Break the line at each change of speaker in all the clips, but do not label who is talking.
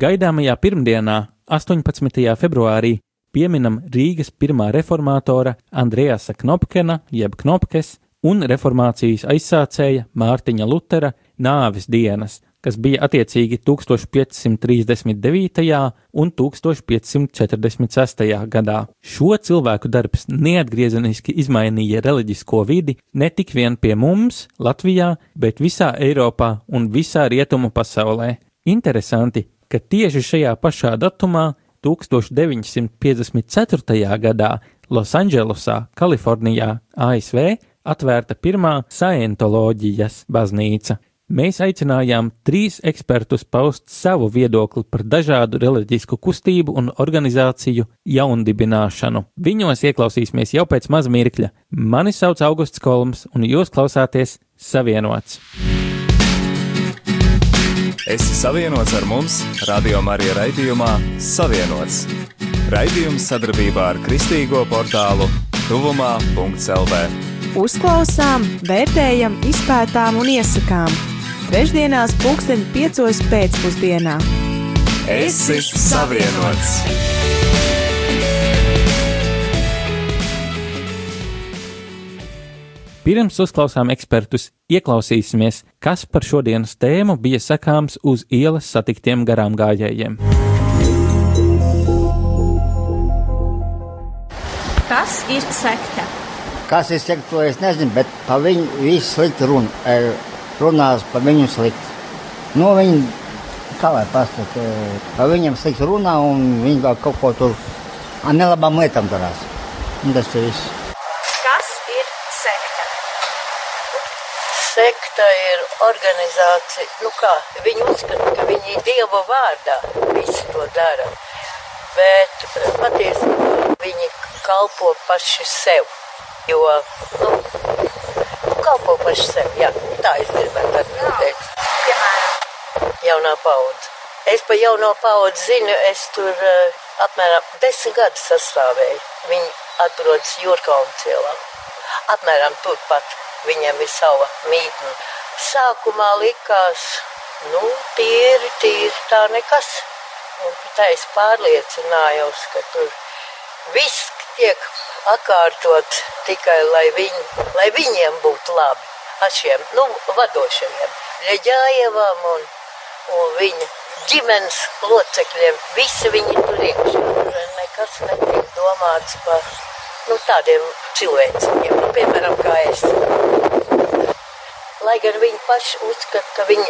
Gaidāmajā pirmdienā, 18. februārī, pieminam Rīgas pirmā reformātora Andrejasa Knopkena, jeb Knopkes, un reformācijas aizsācēja Mārtiņa Lutera nāves dienas, kas bija attiecīgi 1539. un 1546. gadā. Šo cilvēku darbs neatgriezeniski izmainīja reliģisko vidi ne tik vien pie mums, Latvijā, bet visā Eiropā un visā rietumu pasaulē. Interesanti, ka tieši šajā pašā datumā 1954. gadā Losandželosā, Kalifornijā, ASV, atvērta pirmā Scientoloģijas baznīca. Mēs aicinājām trīs ekspertus paust savu viedokli par dažādu reliģisku kustību un organizāciju jaundibināšanu. Viņos ieklausīsimies jau pēc maz mirkļa. Mani sauc Augusts Kolms, un jūs klausāties Savienots.
Esi savienots ar mums, Radio Marija raidījumā Savienots. Raidījums sadarbībā ar Kristīgo portālu Tuvumā.CLV.
Uzklausām, vērtējam, izpētām un iesakām Trešdienās, pulksten piecos pēcpusdienā.
Es esmu savienots!
Pirms uzklausām ekspertus, ieklausīsimies, kas par šodienas tēmu bija sakāms uz ielas satiktiem garām gājējiem.
Kas ir sekta?
Kas ir sekta, to es nezinu, bet pa viņu visu slikti runa runās par viņu slikti. Nu, viņi, kā lai pasaka, par viņiem slikti runā un viņi vēl kaut ko tur ar nelabām lietām darās. Un tas ir viss.
Kas ir sekta?
Sekta ir organizācija, nu kā, viņi uzskata, ka viņi ir Dievu vārdā, visi to dara. Bet patiesībā viņi kalpo paši sev, jo, nu, kalpo paši sev. Jā, tā es gribētu.
Piemēram,
jaunā paudze. Es pa jauno paudzi zinu, es tur uh, apmēram desmit gadus sastāvēju. Viņi atrodas Jurkauna cielā. Apmēram turpat viņiem ir sava mītne. Sākumā likās, nu, tīri, tīri tā nekas. Un es pārliecinājos, ka tur viss tiek atkārtot tikai, lai, viņi, lai viņiem būtu labi. Ar šiem nu, vadošajiem, Leģājevam un, un viņa ģimenes locekļiem. Visi viņi tur iekšā. Nekas netiek domāts par nu, tādiem cilvēkiem, nu, piemēram, kā es. Lai gan viņi paši uzskata, ka viņi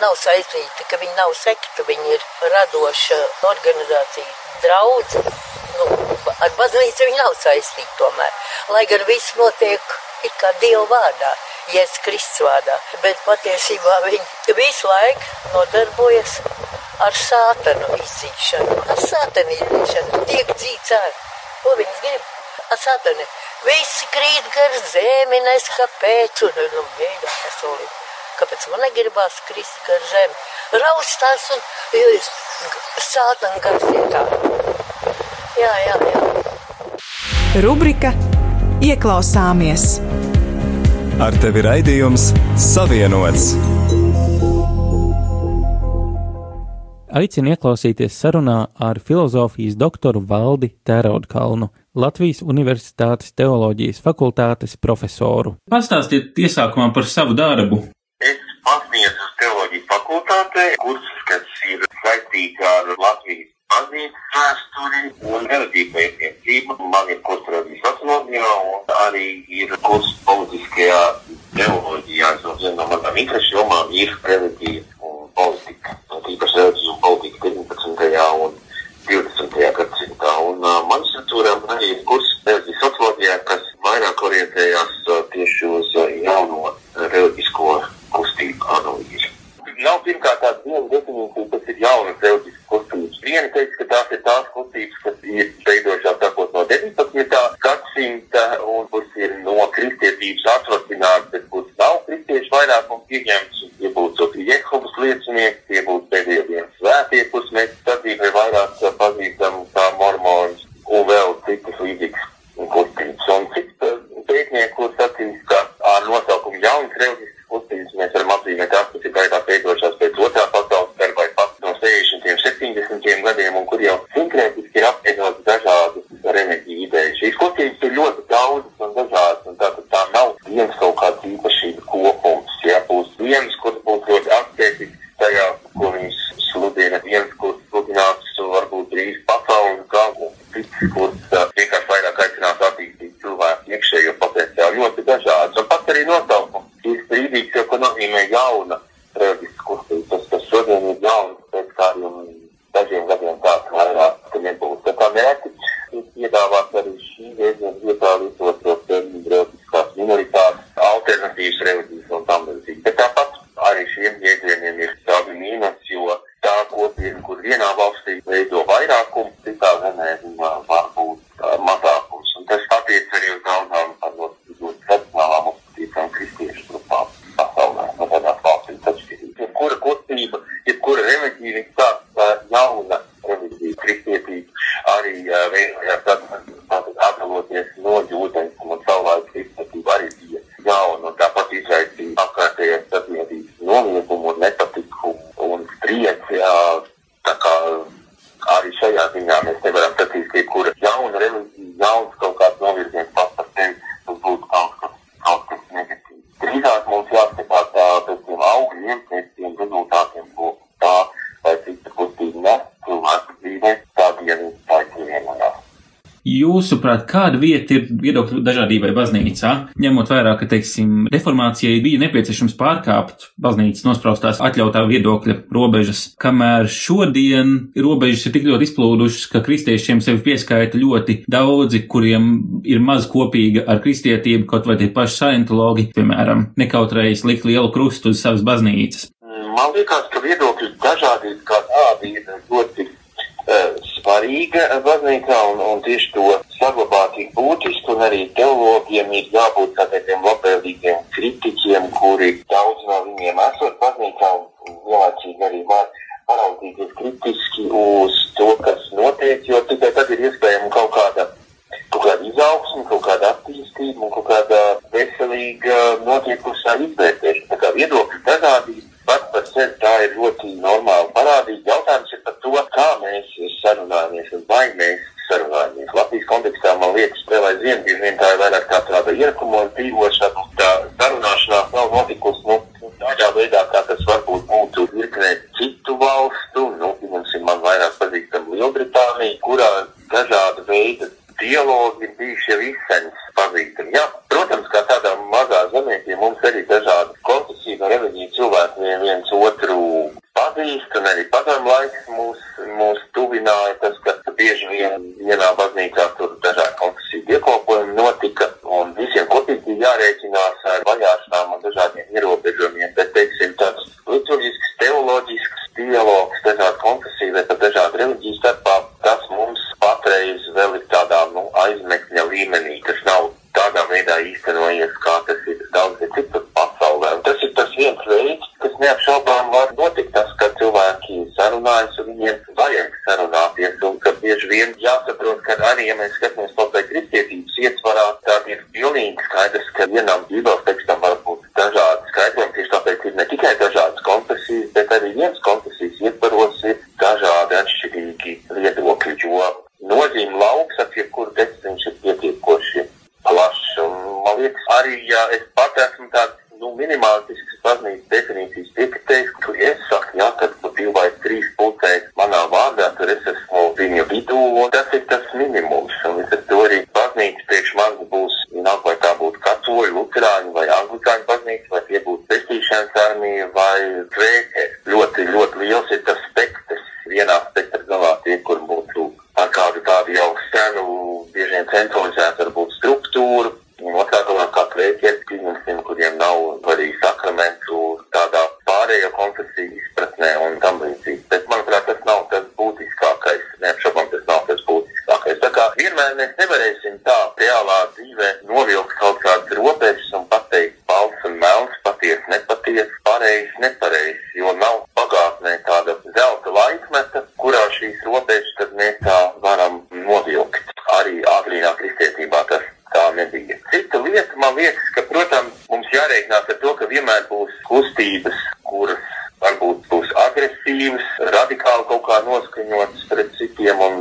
nav saistīti, ka viņi nav sekta, viņi ir radoša organizācija, draudz. Nu, ar baznīcu viņi nav saistīti tomēr. Lai gan viss notiek it kā Dieva vārdā, Jēzus Kristus vārdā, bet patiesībā viņi visu laiku nodarbojas ar sātanu izdzīšanu, ar sātanu izdzīšanu, tiek dzīts ārā. Ko viņas grib? Ar sātanu. Visi krīt gar zemi, nes kāpēc, un, nu, beidā pasaulī. Kāpēc man negribās krist gar zemi? Raustās un sātanu gar vietā. Jā, jā, jā.
Rubrika Ieklausāmies!
Ar tevi raidījums Savienots!
Aicinu ieklausīties sarunā ar filozofijas doktoru Valdi Tēraudkalnu, Latvijas Universitātes teoloģijas fakultātes profesoru. Pastāstiet iesākumā par savu darbu.
Es pasniedzu teoloģijas fakultātē kursus, kas ir saistīti ar Latvijas baznīcas vēsturi un reliģiju pētniecību. Man ir kurs reliģijas socioloģijā un arī ir kurs politiskajā teoloģijā. So viena no manām interešu jomām ir reliģija un politika. Un tīpaši reliģija un politika 19. un 20. gadsimtā. Un uh, maģistratūram arī ir kurs reliģijas socioloģijā, kas vairāk orientējās uh, tieši uz uh, jauno reliģisko kustību analīzi. Nav pirmkārt tāda viena definīcija, kas ir jaunas reliģiskas kustības. Viena teiks, ka tās ir tās kustības, kas ir veidojušās sākot no 19. gadsimta un kuras ir no kristietības atvasinātas, bet kuras nav kristiešu vairākumu pieņemtas. Tie būtu Jehovas liecinieki, tie būtu pēdējie dienas svētie, kurus mēs sadzīvē vairāk pazīstam kā mormonis un vēl citas līdzīgas kustības. Un cits pētnieki, kurus atzīst, ka ar nosaukumu jaunas reliģiskas
Jūsuprāt, kāda vieta ir viedokļu dažādībai baznīcā, ņemot vērā, ka, teiksim, reformācijai bija nepieciešams pārkāpt baznīcas nospraustās atļautā viedokļa robežas, kamēr šodien robežas ir tik ļoti izplūdušas, ka kristiešiem sevi pieskaita ļoti daudzi, kuriem ir maz kopīga ar kristietību, kaut vai tie paši saintologi, piemēram, nekautrējas likt lielu krustu uz savas baznīcas.
Man liekas, ka viedokļu dažādība kā tāda ir ļoti uh, svarīga baznīcā un, un tieši to saglabāt ir būtiski un arī teologiem ir jābūt tādiem labvēlīgiem kritiķiem, kuri daudz no viņiem esot baznīcā un vienlaicīgi arī var paraudzīties kritiski uz to, kas notiek, jo tikai tad ir iespējama kaut kāda kaut kāda izaugsme, kaut kāda attīstība un kaut kāda veselīga notiekusā izvērtēšana. Tā kā viedokļu dažādība pats par sevi tā ir ļoti normāli parādība. Jautājums ir par to, kā mēs sarunājamies un vai mēs sarunājamies. Latvijas kontekstā man liekas, aizvien bieži vien tā ir vairāk kā tāda ierakumos dzīvošana, tā sarunāšanās nav notikusi nu, tādā veidā, kā tas varbūt būtu virknē citu valstu, nu, piemēram, man vairāk pazīstam Lielbritāniju, kurā dažāda veida dialogi ir bijuši jau izsens pazīstami. Jā, protams, kā tādā mazā zemē, pie mums arī dažādi konfesiju un reliģiju cilvēki vien viens otru pazīst, un arī padomu laiks mūs, mūs tuvināja tas, ka bieži vien vienā baznīcā tur dažādi konfesiju dievkalpojumi notika, un visiem kopīgi jārēķinās ar vajāšanām un dažādiem ierobežojumiem, bet, teiksim, lieta, man liekas, ka, protams, mums jārēķinās ar to, ka vienmēr būs kustības, kuras varbūt būs agresīvas, radikāli kaut kā noskaņotas pret citiem un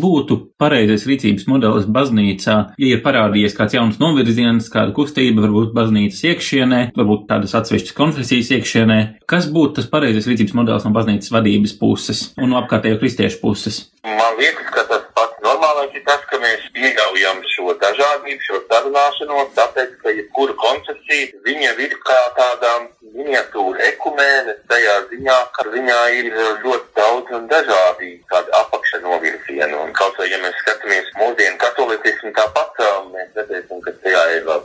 būtu pareizais rīcības modelis baznīcā, ja ir parādījies kāds jauns novirziens, kāda kustība, varbūt baznīcas iekšienē, varbūt tādas atsevišķas konfesijas iekšienē? Kas būtu tas pareizais rīcības modelis no baznīcas vadības puses un no apkārtējo kristiešu puses?
Man liekas, ka tas pats normālais ir tas, ka mēs pieļaujam šo dažādību, šo sarunāšanos, tāpēc, ka jebkura koncepcija, viņa ir kā tādām ziņā, ka viņā ir ļoti daudz un dažādi tādi apakšanovirzieni. Un kaut vai, ja mēs skatāmies mūsdienu katolicismu tāpat, mēs redzēsim, ka tajā ir vēl,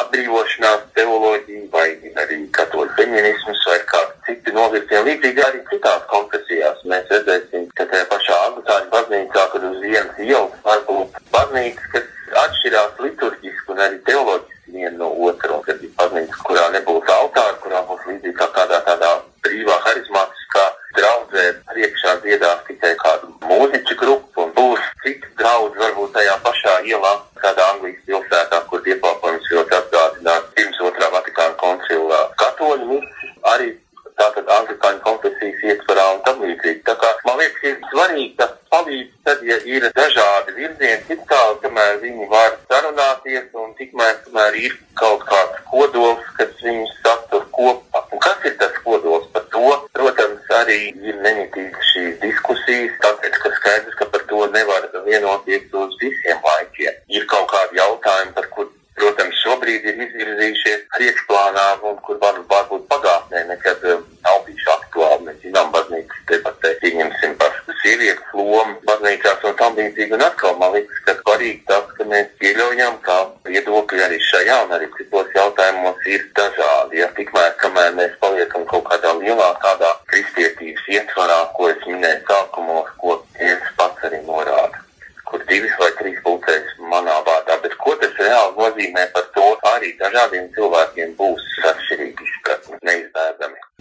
atbrīvošanās teoloģija vai arī katoļu feminisms vai kādi citi novirzieni. Līdzīgi arī citās konfesijās mēs redzēsim, ka tajā pašā anglikāņu baznīcā, kur uz vienas ielas var būt baznīcas, kas atšķirās liturģiski un arī teoloģiski viena no otra, un kad ir baznīca, kurā nebūs altāra, kurā būs līdzīgi kā kādā tādā brīvā harizmātiskā draudzē, priekšā dziedās tikai kādu mūziķu grupu, un būs citi draudzi varbūt tajā pašā ielā, kādā Anglijas pilsētā, kur diepalpojums ļoti atgādinās pirms otrā Vatikāna koncila katoļu misi, arī tātad anglikāņu konfesijas ietvarā un tam līdzīgi. Tā kā man liekas, ir svarīgi tas palīdz tad, ja ir dažādi virzieni, tik tālu, kamēr viņi var sarunāties un tikmēr, kamēr ir kaut kāds kodols, kas viņus satur kopā. Un kas ir tas kodols par to? Protams, arī ir nemitīgas šīs diskusijas, tāpēc, ka skaidrs, ka par to nevar vienoties uz visiem laikiem. Ir kaut kādi jautājumi, par kur protams, šobrīd ir izvirzījušies priekšplānā un kur var, varbūt pagātnē nekad um, nav bijuši aktuāli. Mēs zinām, baznīcas debatē pieņemsim par sievietes lomu baznīcās un tam līdzīgi. Un atkal man liekas, ka svarīgi tas, ka mēs pieļaujam, ka viedokļi arī šajā un arī citos jautājumos ir dažādi. Ja tikmēr, kamēr mēs paliekam kaut kādā lielā tādā kristietības ietvarā, ko es minēju sākumos, ko es pats arī norādu kur divas vai trīs pulcēs manā vārdā, bet ko tas reāli nozīmē par to, arī dažādiem cilvēkiem būs atšķirīgi.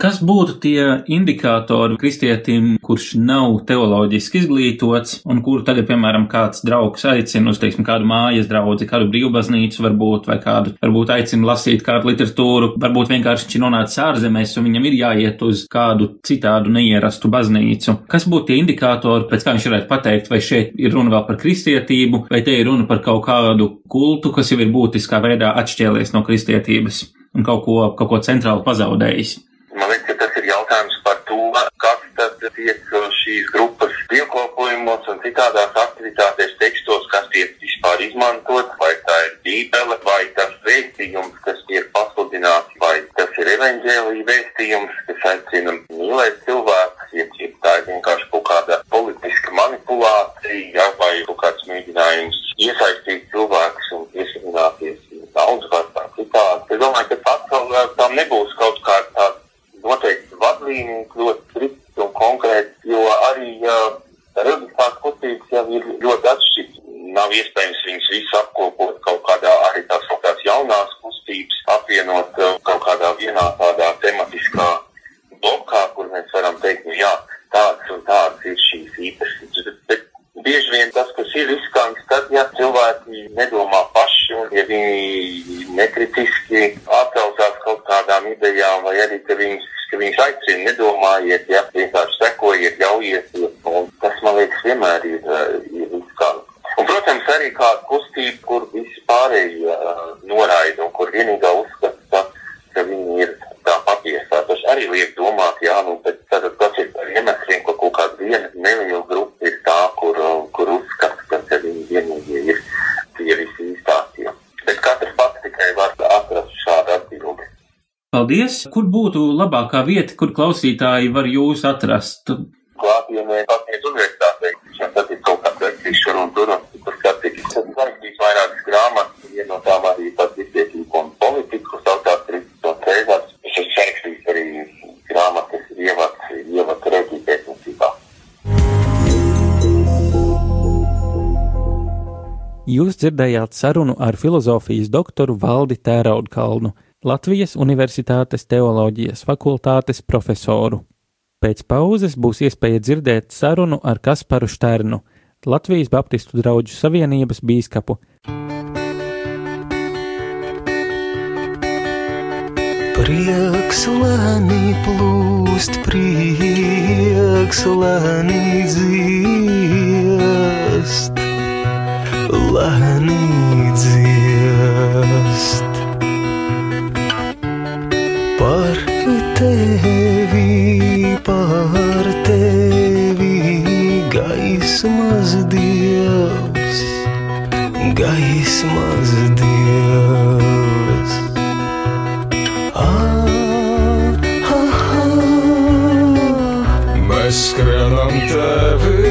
Kas būtu tie indikātori kristietim, kurš nav teoloģiski izglītots un kuru tagad, piemēram, kāds draugs aicina uz, teiksim, kādu mājas draudzi, kādu brīvbaznīcu varbūt, vai kādu, varbūt aicina lasīt kādu literatūru, varbūt vienkārši viņš ir nonācis ārzemēs un viņam ir jāiet uz kādu citādu neierastu baznīcu. Kas būtu tie indikātori, pēc kā viņš varētu pateikt, vai šeit ir runa vēl par kristietību, vai te ir runa par kaut kādu kultu, kas jau ir būtiskā veidā atšķēlies no kristietības un kaut ko, kaut ko centrāli pazaudējis?
Tiek šīs grupas dievkalpojumos un citādās aktivitātēs tekstos, kas tiek vispār izmantot, vai tā ir bībele, vai tas vēstījums, kas tiek pasludināts, vai tas ir evaņģēlija vēstījums, kas aicina mīlēt cilvēkus, ja ja tā ir vienkārši kaut kāda politiska manipulācija, ja, vai kaut kāds mēģinājums iesaistīt cilvēkus un piesavināties daudz vai tā citādi. Es domāju, ka atkal tam nebūs kaut kāda tāda noteikti vadlīnijas, ļoti strikts un konkrēts, jo arī uh, reliģiskās kustības jau ir ļoti atšķirīgas. Nav iespējams viņus visus apkopot kaut kādā arī tās kaut kādas jaunās kustības, apvienot uh, kaut kādā vienā tādā tematiskā blokā, kur mēs varam teikt, nu jā, tāds un tāds ir šīs īpašības. Bet bieži vien tas, kas ir riskants, tad, ja cilvēki nedomā paši un ja viņi nekritiski atcaucās kaut kādām idejām vai arī, ka viņus, ka viņus aicina nedomājiet, ja vienkārši sekojiet, ļaujieties, un tas, man liekas, vienmēr ir, eh, ir riskanti. Un, protams, arī kāda kustība, kur visi pārējie uh, noraida un kur vienīgā
paldies! Kur būtu labākā vieta, kur klausītāji var jūs atrast?
Klātienē, Latvijas universitātei, šeit tad ir kaut kāds eksīšs šur un tur, kur skatīties. Tad ir sarakstījis vairākas grāmatas, viena no tām arī par iztiekību un politiku, kur saucās Kristus Cēzars. Es esmu sarakstījis arī grāmatas ievads, ievads redzī pētniecībā.
Jūs dzirdējāt sarunu ar filozofijas doktoru Valdi Tēraudu Kalnu. Latvijas Universitātes teoloģijas fakultātes profesoru. Pēc pauzes būs iespēja dzirdēt sarunu ar Kasparu Šternu, Latvijas Baptistu draugu savienības bīskapu.
Prieks lēni plūst, prieks lēni dziest, lēni dziest. Tevi, par tevi gaismas dievs, gaismas dievs.
Mēs skrienam tevi,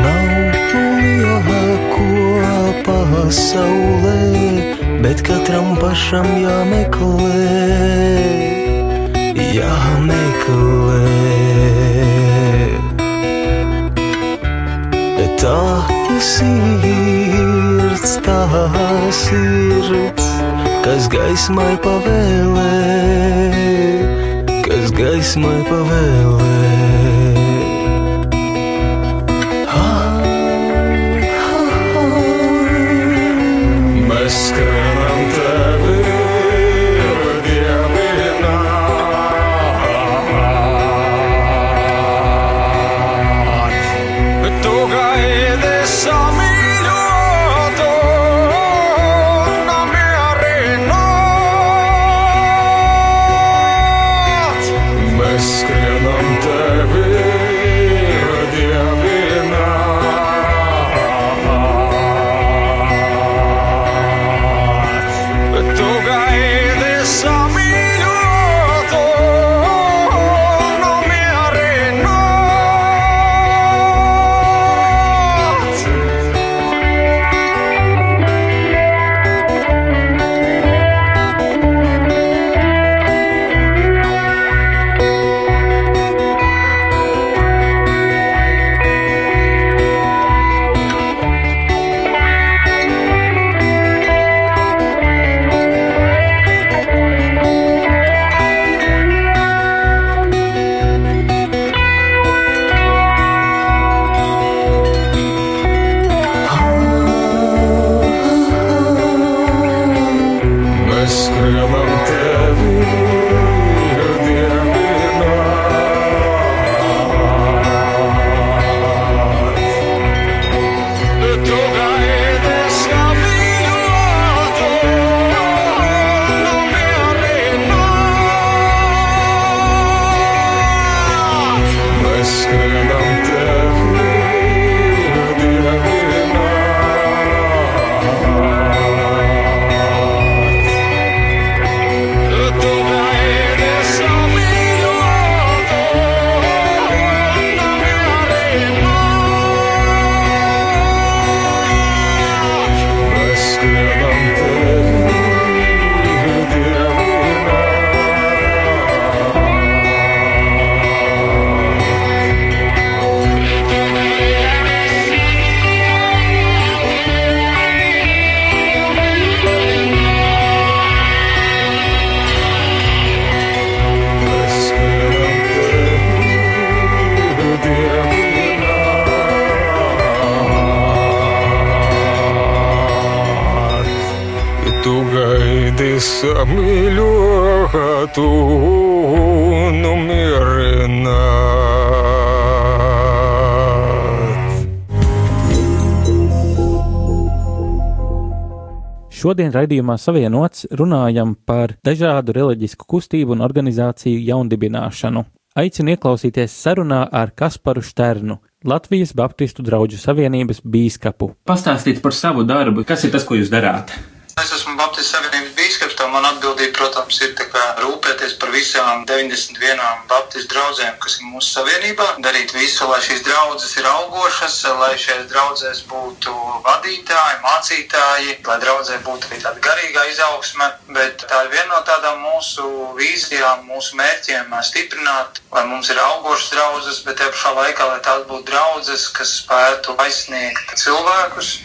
Nav lielāko pasaulē, bet katram pašam jāmeklē, jāmeklē. Tā sirds, tā sirds, kas gaismai pavēlē, kas gaismai pavēlē.
Šodien raidījumā savienots runājam par dažādu reliģisku kustību un organizāciju jaundibināšanu. Aicinu ieklausīties sarunā ar Kasparu Šternu, Latvijas Baptistu draugu savienības bīskapu. Pastāstīt par savu darbu, kas ir tas, ko jūs darāt?
Es esmu Baptistu Savienības bīskaps, tā man atbildība, protams, ir rūpēties par visām 91 Baptistu draugiem, kas ir mūsu savienībā, darīt visu, lai šīs draudzes ir augošas, lai šajās draudzēs būtu vadītāji, mācītāji, lai draudzē būtu arī tāda garīga izaugsme, bet tā ir viena no tādām mūsu vīzijām, mūsu mērķiem stiprināt, lai mums ir augošas draudzes, bet te pašā laikā, lai tās būtu draudzes, kas spētu aizsniegt cilvēkus,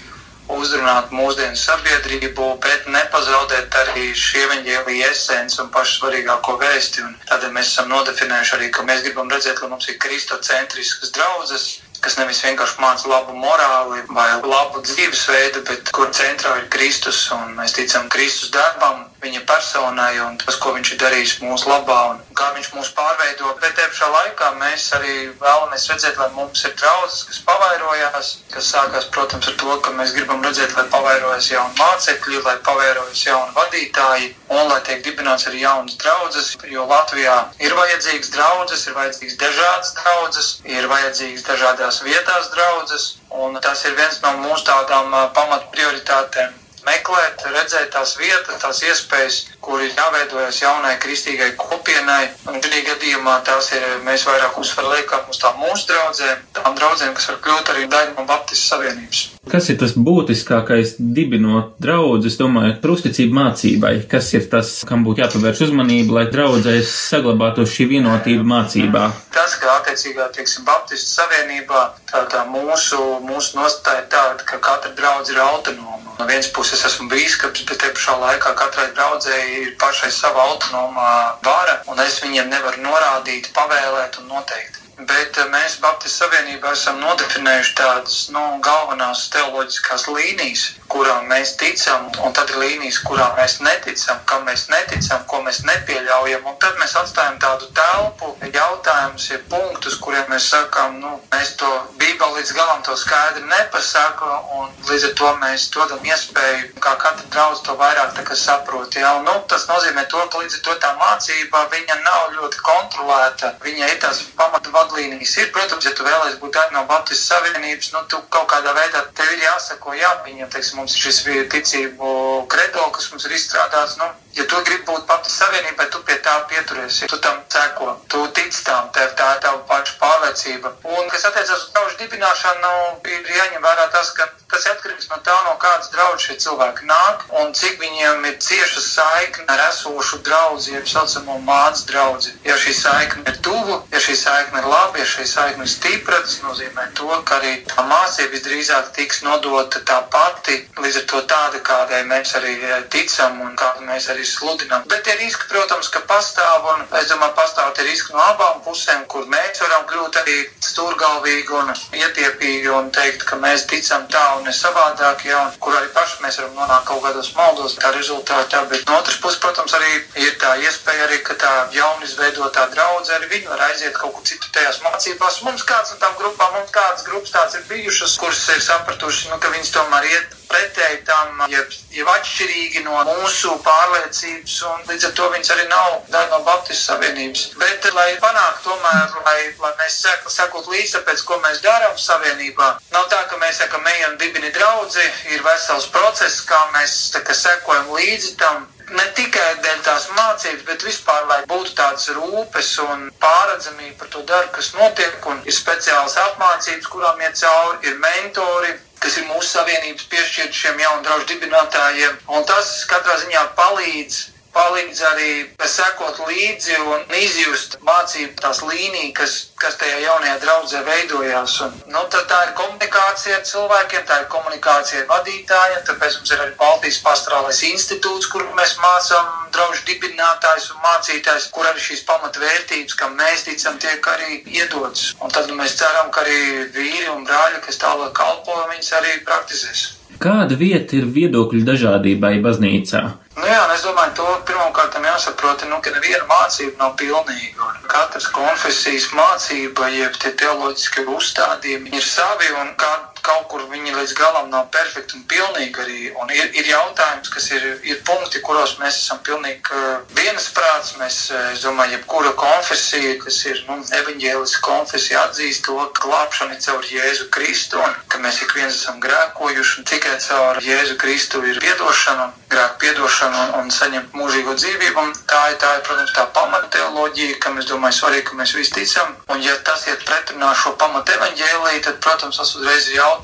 uzrunāt mūsdienu sabiedrību, bet nepazaudēt arī šī evaņģēlīja esenci un pašu svarīgāko vēsti. Un tādēļ mēs esam nodefinējuši arī, ka mēs gribam redzēt, ka mums ir kristocentriskas draudzes, kas nevis vienkārši māca labu morāli vai labu dzīvesveidu, bet kur centrā ir Kristus un mēs ticam Kristus darbam, viņa personai un tas, ko viņš ir darījis mūsu labā un kā viņš mūs pārveido. Bet te pašā laikā mēs arī vēlamies redzēt, lai mums ir draudzes, kas pavairojās, kas sākās, protams, ar to, ka mēs gribam redzēt, lai pavairojas jauni mācekļi, lai pavairojas jauni vadītāji un lai tiek dibināts arī jaunas draudzes, jo Latvijā ir vajadzīgas draudzes, ir vajadzīgas dažādas draudzes, ir vajadzīgas dažādās vietās draudzes, un tas ir viens no mūsu tādām ā, pamat prioritātēm meklēt, redzēt tās vietas, tās iespējas, kur ir jāveidojas jaunai kristīgai kopienai. Un šī gadījumā tās ir, mēs vairāk uzsvaru liekam uz tām mūsu draudzēm, tām draudzēm, kas var kļūt arī daļa no Baptistu savienības.
Kas ir tas būtiskākais dibinot draugu, es domāju, par uzticību mācībai? Kas ir tas, kam būtu jāpievērš uzmanība, lai draudzēs saglabātos šī vienotība mācībā?
Tas, ka attiecīgā, teiksim, Baptistu savienībā tā, tā mūsu, mūsu nostāja ir tāda, ka katra draudze ir autonoma. No vienas puses esmu bīskaps, bet te pašā laikā katrai draudzēji ir pašai sava autonomā vara, un es viņiem nevaru norādīt, pavēlēt un noteikt. Bet eh, mēs Baptistu Savienībā esam nodefinējuši tādas nu, galvenās teoloģiskās līnijas, kurām mēs ticam, un tad ir līnijas, kurām mēs neticam, kam mēs neticam, ko mēs nepieļaujam. Un tad mēs atstājam tādu telpu, jautājumus, ir punktus, kuriem mēs sakām, nu, mēs to Bībeli līdz galam to skaidri nepasakām, un līdz ar to mēs dodam iespēju, kā katra draudz to vairāk tā, saprot. Ja? Un, nu, tas nozīmē to, ka līdz ar to tā mācība viņa nav ļoti kontrolēta. Viņa ir tās pamata vadlīnijas. Ir, protams, ja tu vēlēsies būt daļa no Baptistu Savienības, nu, tu kaut kādā veidā tev ir jāsako, jā, viņiem, teiksim, mums ir šis ticību kredo, kas mums ir izstrādāts. Nu, ja tu gribi būt Baptistu Savienībai, tu pie tā pieturies, tu tam seko, tu tic tam, tev tā ir tava paša pārliecība. Un, kas attiecas uz draugu dibināšanu, ir jāņem vērā tas, ka tas ir atkarīgs no tā, no kādas draudzes šie cilvēki nāk un cik viņiem ir cieša saikne ar esošu draugu, jeb saucamo mācu draugu. Ja šī saikne ir tuvu, ja šī saikne ir laba, ja šī saikne ir stipra, tas nozīmē to, ka arī tā mācība visdrīzāk tiks nodota tā pati, līdz ar to tāda, kādai mēs arī ticam un kādu mēs arī sludinām. Bet tie riski, protams, ka pastāv, un es domāju, pastāv tie riski no abām pusēm, kur mēs varam kļūt arī stūrgalvīgi un ietiepīgi un teikt, ka mēs ticam tā un ne savādāk, jā, un kur arī paši mēs varam nonākt kaut kādos maldos tā rezultātā. Bet no otras puses, protams, arī ir tā iespēja arī, ka tā jauni izveidotā draudze arī viņi var aiziet kaut kur citur tajās mācībās. Mums kāds no tām grupām, mums kādas grupas tāds ir bijušas, kuras ir sapratuši, nu, ka viņas tomēr iet pretēji tam, jeb, jeb atšķirīgi no mūsu pārliecības, un līdz ar to viņas arī nav daļa no Baptistu savienības. Bet, lai panāktu tomēr, lai, lai mēs sek, sekot līdzi, tāpēc, ko mēs darām savienībā, nav tā, ka mēs sakam, ejam dibini draudzi, ir vesels process, kā mēs tā, kā sekojam līdzi tam, ne tikai dēļ tās mācības, bet vispār, lai būtu tādas rūpes un pārredzamība par to darbu, kas notiek, un ir speciālas apmācības, kurām iet cauri, ir mentori, kas ir mūsu savienības piešķirti šiem jaunu draugu dibinātājiem, un tas katrā ziņā palīdz palīdz arī sekot līdzi un izjust mācību tās līnijas, kas, kas tajā jaunajā draudzē veidojās. Un, nu, tā ir komunikācija ar cilvēkiem, tā ir komunikācija ar vadītājiem, tāpēc mums ir arī Baltijas pastorālais institūts, kur mēs mācām draugu dibinātājus un mācītājus, kur arī šīs pamatvērtības, kam mēs ticam, tiek arī iedotas. Un tad mēs ceram, ka arī vīri un brāļi, kas tālāk kalpo, viņas arī praktizēs.
Kāda vieta ir viedokļu dažādībai baznīcā?
Nu jā, es domāju, to pirmkārt jāsaprot, nu, ka neviena mācība nav pilnīga. Katras konfesijas mācība, jeb tie teoloģiskie uzstādījumi ir savi un kā, kaut kur viņi līdz galam nav perfekti un pilnīgi arī. Un ir, ir jautājums, kas ir, ir punkti, kuros mēs esam pilnīgi uh, vienasprāts. Mēs, uh, es domāju, jebkura konfesija, kas ir nu, evaņģēliska konfesija, atzīst to, ka glābšana ir caur Jēzu Kristu un ka mēs ik viens esam grēkojuši un tikai caur Jēzu Kristu ir piedošana, grēku piedošana un, un saņemt mūžīgo dzīvību. Un tā ir, tā ir, protams, tā pamata teoloģija, kam es domāju svarīgi, ka mēs visi ticam. Un ja tas iet pretrunā šo pamata evaņģēliju, tad, protams, tas uzreiz ir jautājums,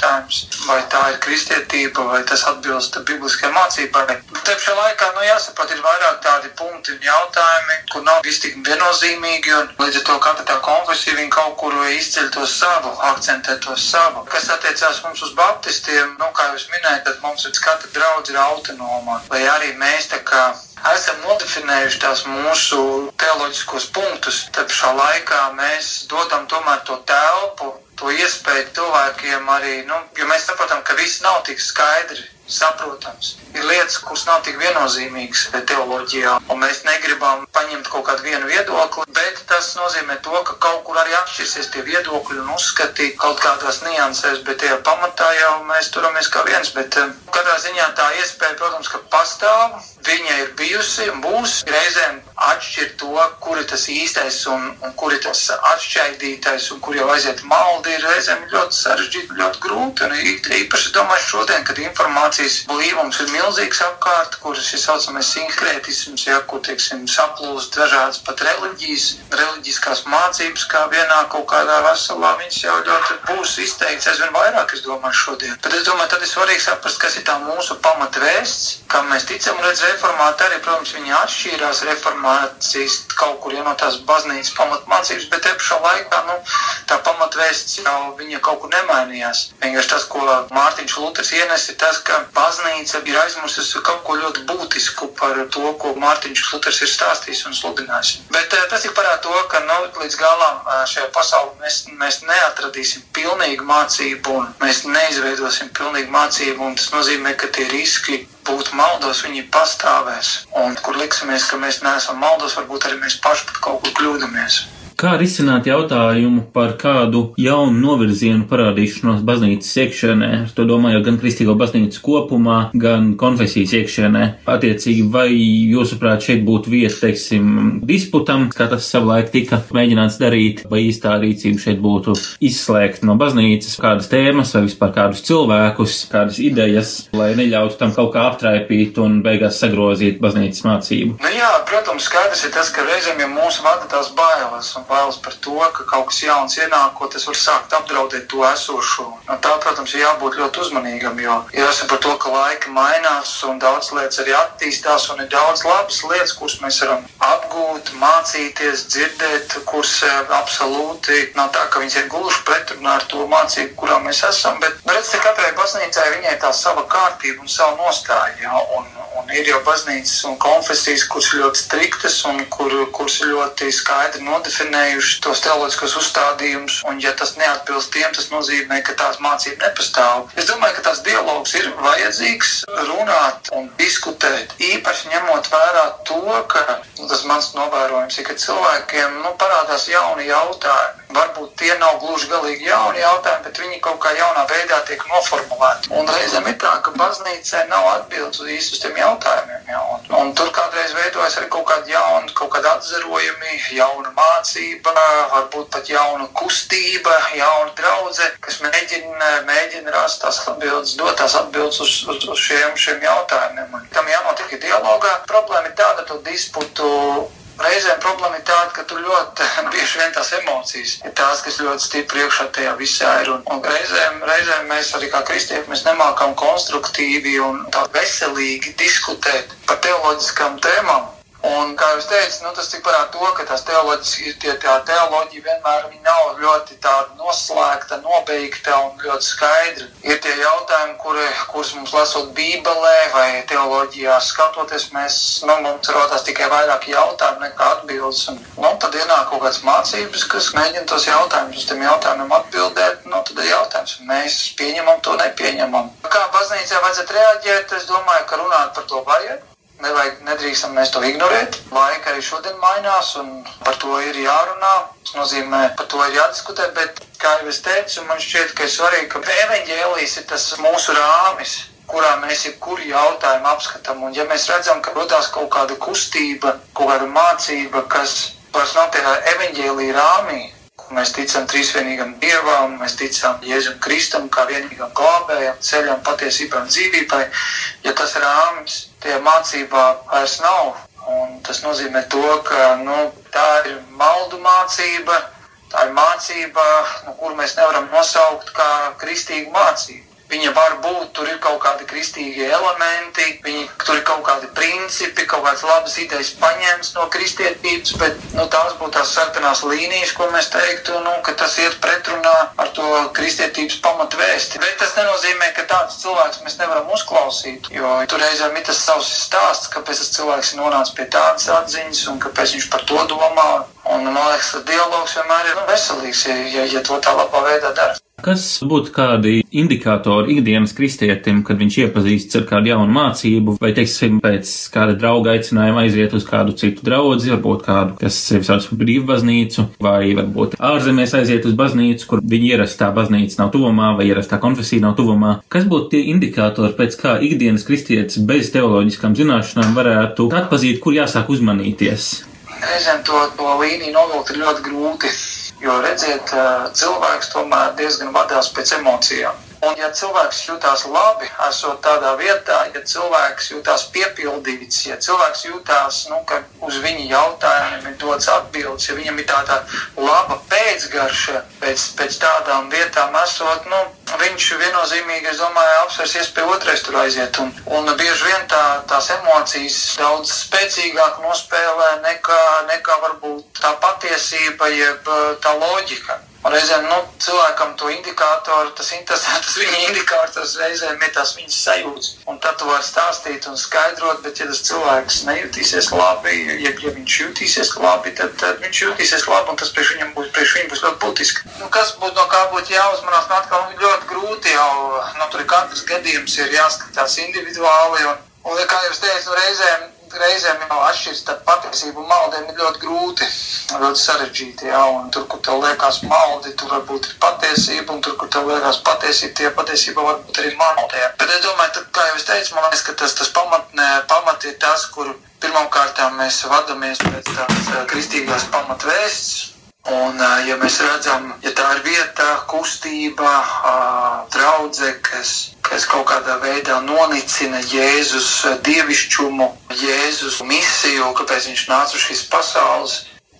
vai tā ir kristietība, vai tas atbilst bibliskajai mācībai. Te pašā laikā, nu, jāsaprot, ir vairāk tādi punkti un jautājumi, kur nav visi tik viennozīmīgi, un līdz ar to katra tā konfesija viņa kaut kur izceļ to savu, akcentē to savu. Kas attiecās mums uz baptistiem, nu, kā jūs minējat, tad mums ir katra draudz ir autonoma, vai arī mēs tā kā esam nodefinējuši tās mūsu teoloģiskos punktus, tad šā laikā mēs dodam tomēr to telpu, to iespēju cilvēkiem arī, nu, jo mēs saprotam, ka viss nav tik skaidri saprotams. Ir lietas, kuras nav tik viennozīmīgas teoloģijā, un mēs negribam paņemt kaut kādu vienu viedokli, bet tas nozīmē to, ka kaut kur arī atšķirsies tie viedokļi un uzskati kaut kādās niansēs, bet tajā pamatā jau mēs turamies kā viens. Bet eh, katrā ziņā tā iespēja, protams, ka pastāv, viņa ir bijusi un būs reizēm atšķirt to, kur ir tas īstais un, un kur ir tas atšķaidītais un kur jau aiziet maldi, ir reizēm ļoti sarežģīti, ļoti grūti. Un īpaši, es domāju, šodien, kad informācijas blīvums ir milzīgs apkārt, kur šis saucamais sinhrētisms, ja, kur, teiksim, saplūst dažādas pat reliģijas, reliģiskās mācības, kā vienā kaut kādā veselā, viņas jau ļoti būs izteikts aizvien vairāk, es domāju, šodien. Bet es domāju, tad ir svarīgi saprast, kas ir tā mūsu pamatvēsts, kam mēs ticam, redz reformāti arī, protams, viņi atšķīrās reformācijas kaut kur, ja no tās baznīcas pamatmācības, bet te pašā laikā, nu, tā pamatvēsts jau viņa kaut kur nemainījās. Vienkārši tas, ko Mārtiņš Luters ienes, ir tas, ka baznīca ir aizmirsusi kaut ko ļoti būtisku par to, ko Mārtiņš Luters ir stāstījis un sludinājis. Bet eh, tas ir parāda to, ka nu, līdz galam eh, šajā pasaulē mēs, mēs neatradīsim pilnīgu mācību un mēs neizveidosim pilnīgu mācību, un tas nozīmē, ka tie riski būt maldos, viņi pastāvēs. Un kur liksimies, ka mēs neesam maldos, varbūt arī mēs paši pat kaut kur kļūdāmies.
Kā risināt jautājumu par kādu jaunu novirzienu parādīšanos baznīcas iekšienē? Ar to domāju gan kristīgo baznīcu kopumā, gan konfesijas iekšienē. Attiecīgi, vai jūsuprāt šeit būtu vieta, teiksim, disputam, kā tas savulaik tika mēģināts darīt, vai īstā rīcība šeit būtu izslēgt no baznīcas kādas tēmas vai vispār kādus cilvēkus, kādas idejas, lai neļautu tam kaut kā aptraipīt un beigās sagrozīt baznīcas mācību?
Nu jā, protams, skaidrs ir tas, ka reizēm jau mūsu vada tās bailes un bailes par to, ka kaut kas jauns ienākot, tas var sākt apdraudēt to esošo. Un tā, protams, ir jābūt ļoti uzmanīgam, jo jāsaprot to, ka laika mainās un daudz lietas arī attīstās un ir daudz labas lietas, kuras mēs varam apgūt, mācīties, dzirdēt, kuras absolūti nav tā, ka viņas ir gluži pretrunā ar to mācību, kurā mēs esam, bet redz, ka katrai baznīcai viņai tā sava kārtība un sava nostāja, ja? un, un ir jau baznīcas un konfesijas, kuras ir ļoti striktas un kur, kuras ir ļoti skaidri nodefinējušas tos teoloģiskos uzstādījumus. Un, ja tas neatbilst tiem, tas nozīmē, ka tās mācība nepastāv. Es domāju, ka tas dialogs ir vajadzīgs runāt un diskutēt. Īpaši ņemot vērā to, ka nu, tas mans novērojums ir, ka cilvēkiem nu, parādās jauni jautājumi. Varbūt tie nav gluži galīgi jauni jautājumi, bet viņi kaut kā jaunā veidā tiek noformulēti. Un reizēm ir tā, ka baznīcai nav atbildes uz īstus tiem jautājumiem. Ja? Un, un tur kādreiz veidojas arī kaut kāda jauna, kaut kāda atzarojumi, jauna mācība, varbūt pat jauna kustība, jauna draudze, kas mēģina, mēģina rast tās atbildes, dot tās atbildes uz, uz, uz šiem, šiem jautājumiem. Un tam jānotiek dialogā. Problēma ir tāda, ka to disputu Reizēm problēma ir tāda, ka tur ļoti bieži vien tās emocijas ir tās, kas ļoti stipri iekšā tajā visā ir. Un, un reizēm, reizēm mēs arī kā kristieši mēs nemākam konstruktīvi un tā veselīgi diskutēt par teoloģiskām tēmām. Un, kā jau teicu, nu, tas tik parāda to, ka tās teoloģijas, tie, tā teoloģija vienmēr nav ļoti tāda noslēgta, nobeigta un ļoti skaidra. Ir tie jautājumi, kuri, kurus mums lasot Bībelē vai teoloģijā skatoties, mēs, nu, mums rodās tikai vairāk jautājumu nekā atbildes. Un, nu, tad ienāk kaut kādas mācības, kas mēģina tos jautājumus uz tiem jautājumiem atbildēt. Nu, tad ir jautājums, mēs pieņemam to, nepieņemam. Kā baznīcā vajadzētu reaģēt, es domāju, ka runāt par to vajag nevajag, nedrīkstam mēs to ignorēt. Laika arī šodien mainās, un par to ir jārunā. Tas nozīmē, par to ir jādiskutē, bet, kā jau es teicu, man šķiet, ka ir svarīgi, ka evaņģēlijas ir tas mūsu rāmis kurā mēs jebkuru jautājumu apskatām. Un, ja mēs redzam, ka radās kaut kāda kustība, kaut kāda mācība, kas vairs nav tajā evaņģēlīja rāmī, Mēs ticam trīsvienīgam Dievam, mēs ticam Jēzum Kristum kā vienīgam glābējam, ceļam, patiesībām, dzīvībai. Ja tas rāmis tie mācībā vairs nav, un tas nozīmē to, ka nu, tā ir maldu mācība, tā ir mācība, nu, kuru mēs nevaram nosaukt kā kristīgu mācību. Viņa var būt, tur ir kaut kādi kristīgie elementi, viņi, tur ir kaut kādi principi, kaut kādas labas idejas paņemts no kristietības, bet nu, tās būtu tās sarkanās līnijas, ko mēs teiktu, nu, ka tas iet pretrunā ar to kristietības pamatvēsti. Bet tas nenozīmē, ka tāds cilvēks mēs nevaram uzklausīt, jo tur reizēm ir tas savs stāsts, kāpēc tas cilvēks ir nonācis pie tādas atziņas un kāpēc viņš par to domā. Un, man liekas, ka dialogs vienmēr ir nu, veselīgs, ja, ja to tā labā veidā dara.
Kas būtu kādi indikātori ikdienas kristietim, kad viņš iepazīstas ar kādu jaunu mācību, vai, teiksim, pēc kāda drauga aicinājuma aiziet uz kādu citu draugu, varbūt kādu, kas sevi sauc par brīvbaznīcu, vai varbūt ārzemēs aiziet uz baznīcu, kur viņa ierastā baznīca nav tuvumā, vai ierastā konfesija nav tuvumā. Kas būtu tie indikātori, pēc kā ikdienas kristietis bez teoloģiskām zināšanām varētu atpazīt, kur jāsāk uzmanīties?
Reizēm to, to līniju novilkt ir ļoti grūti. Jo redziet, cilvēks tomēr diezgan vadās pēc emocijām. Un, ja cilvēks jutās labi, esot tādā vietā, ja cilvēks jutās piepildīts, ja cilvēks jutās, nu, ka uz viņa jautājumiem ir dots atbildes, ja viņam ir tāda laba pēcgarša pēc, pēc tādām vietām esot, nu, viņš viennozīmīgi, es domāju, apsvērsies pie otrais tur aiziet. Un, un bieži vien tā, tās emocijas daudz spēcīgāk nospēlē nekā, nekā varbūt tā patiesība, jeb tā loģika. Un reizēm nu, cilvēkam to indikātoru, tas interesants viņa indikators reizēm ir tās viņas sajūtas. Un tad tu vari stāstīt un skaidrot, bet ja tas cilvēks nejutīsies labi, ja, ja viņš jutīsies labi, tad, tad viņš jutīsies labi un tas priekš viņam būs, priekš viņam būs ļoti būtiski. Nu, kas būtu no kā būtu jāuzmanās, nu atkal ļoti grūti jau, nu tur katrs gadījums ir jāskatās individuāli. Un, un kā jau es teicu, nu, reizēm reizēm jau atšķiras starp patiesību un maldiem ir ļoti grūti, ļoti sarežģīti. Jā, un tur, kur tev liekas maldi, tur varbūt ir patiesība, un tur, kur tev liekas patiesība, tie patiesība varbūt arī maldi. Jā. Bet es domāju, tad, kā jau es teicu, man liekas, ka tas, tas pamatnē, pamat ir tas, kur pirmkārt mēs vadamies pēc tās kristīgās pamatvēsts. Un, ja mēs redzam, ja tā ir vieta, kustība, draudzē, kas kas kaut kādā veidā nonicina Jēzus dievišķumu, Jēzus misiju, kāpēc viņš nāca uz šīs pasaules.